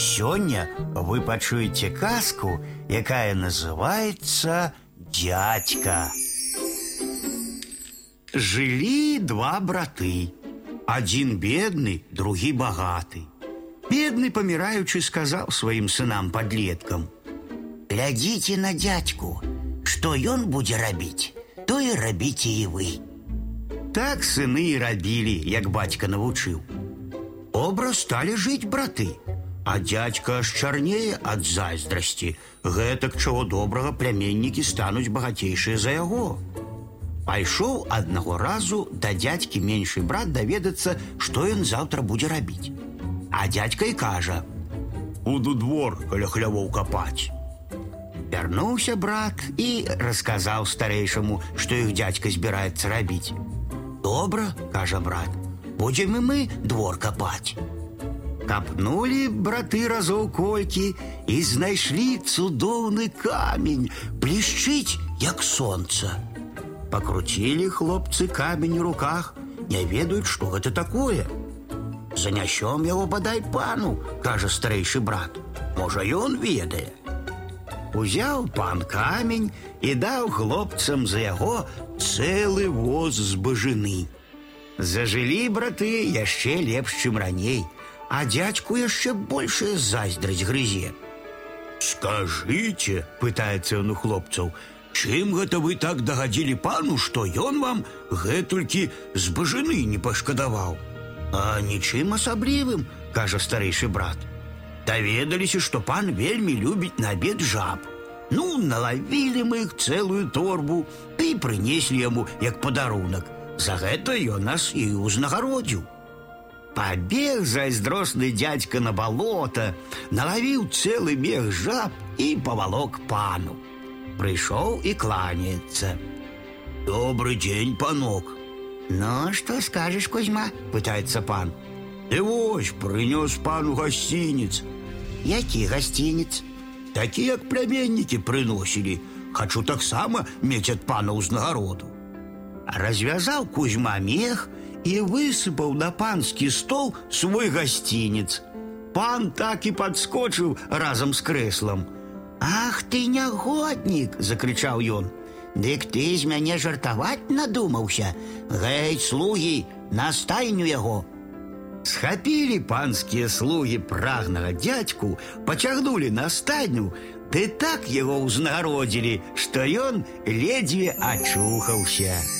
Сёння вы пачуеце казку, якая называется «Дядька». Жили два браты. Один бедный, другий богатый. Бедный, помираючи, сказал своим сынам-подлеткам, «Глядите на дядьку, что ён будзе рабіць, то и рабіце и вы». Так сыны и рабили, як батька навучил. Образ стали жить браты, а дядька аж чарнее от зайздрасці. Гэтак чего доброго племянники станут богатейшие за яго. Пайшоў аднаго разу да дядькі меньшы брат даведацца, што ён заўтра будзе рабіць. А дядька і кажа: « Буду двор каля хлявоў капаць. Вярнуўся брат і расказаў старэйшаму, што іх дядька збіраецца рабіць. Добра, кажа брат, будзем і мы двор капаць. Капнули браты разоў колькі і знайшлі цудоўны камень, блішчыць, як сонца. Покрутили хлопцы камень у руках, не ведаюць, што гэта такое. Занясём яго бадай пану, кажа старэйшы брат. Можа, ён ведае. Узяў пан камень і даў хлопцам за яго цэлы воз з бажыны. Зажылі браты яшчэ лепш, чым раней, а дядьку яшчэ большая зайздрасць грызе. Скажыце, пытаецца ён у хлопцаў, чым гэта вы так дагадзілі пану, што ён вам гэтулькі з бажыны не пашкадаваў. А нічым асаблівым, кажа старэйшы брат. Даведаліся, што пан вельмі любіць на абед жаб. Ну, налавілі мы іх цэлую торбу і прынеслі яму як падарунак. За гэта ён нас і ўзнагародзіў. Пабег зайздросны дядька на балота, налавіў цэлы мех жаб і павалок пану. Прыйшоў і кланяецца. Добрый дзень, панок. Ну, что скажешь, Кузьма? Пытается пан. Ты вось, принес пану гостиниц. Які гостиниц? Такі, як племянники приносили. Хочу так само мець ад пана ўзнагароду. Развязаў Кузьма мех і высыпаў на панскі стол свой гостиниц. Пан так і подскочыў разам з крэслам. Ах ты нягоднік! закрычаў ён. Дык ты з мяне жартаваць надумаўся. Гэй, слугі, на стайню яго. Схапілі панскія слугі прагнага дядьку, пацягнулі на стайню, ды так яго ўзнагародзілі, што ён ледзьве ачухаўся.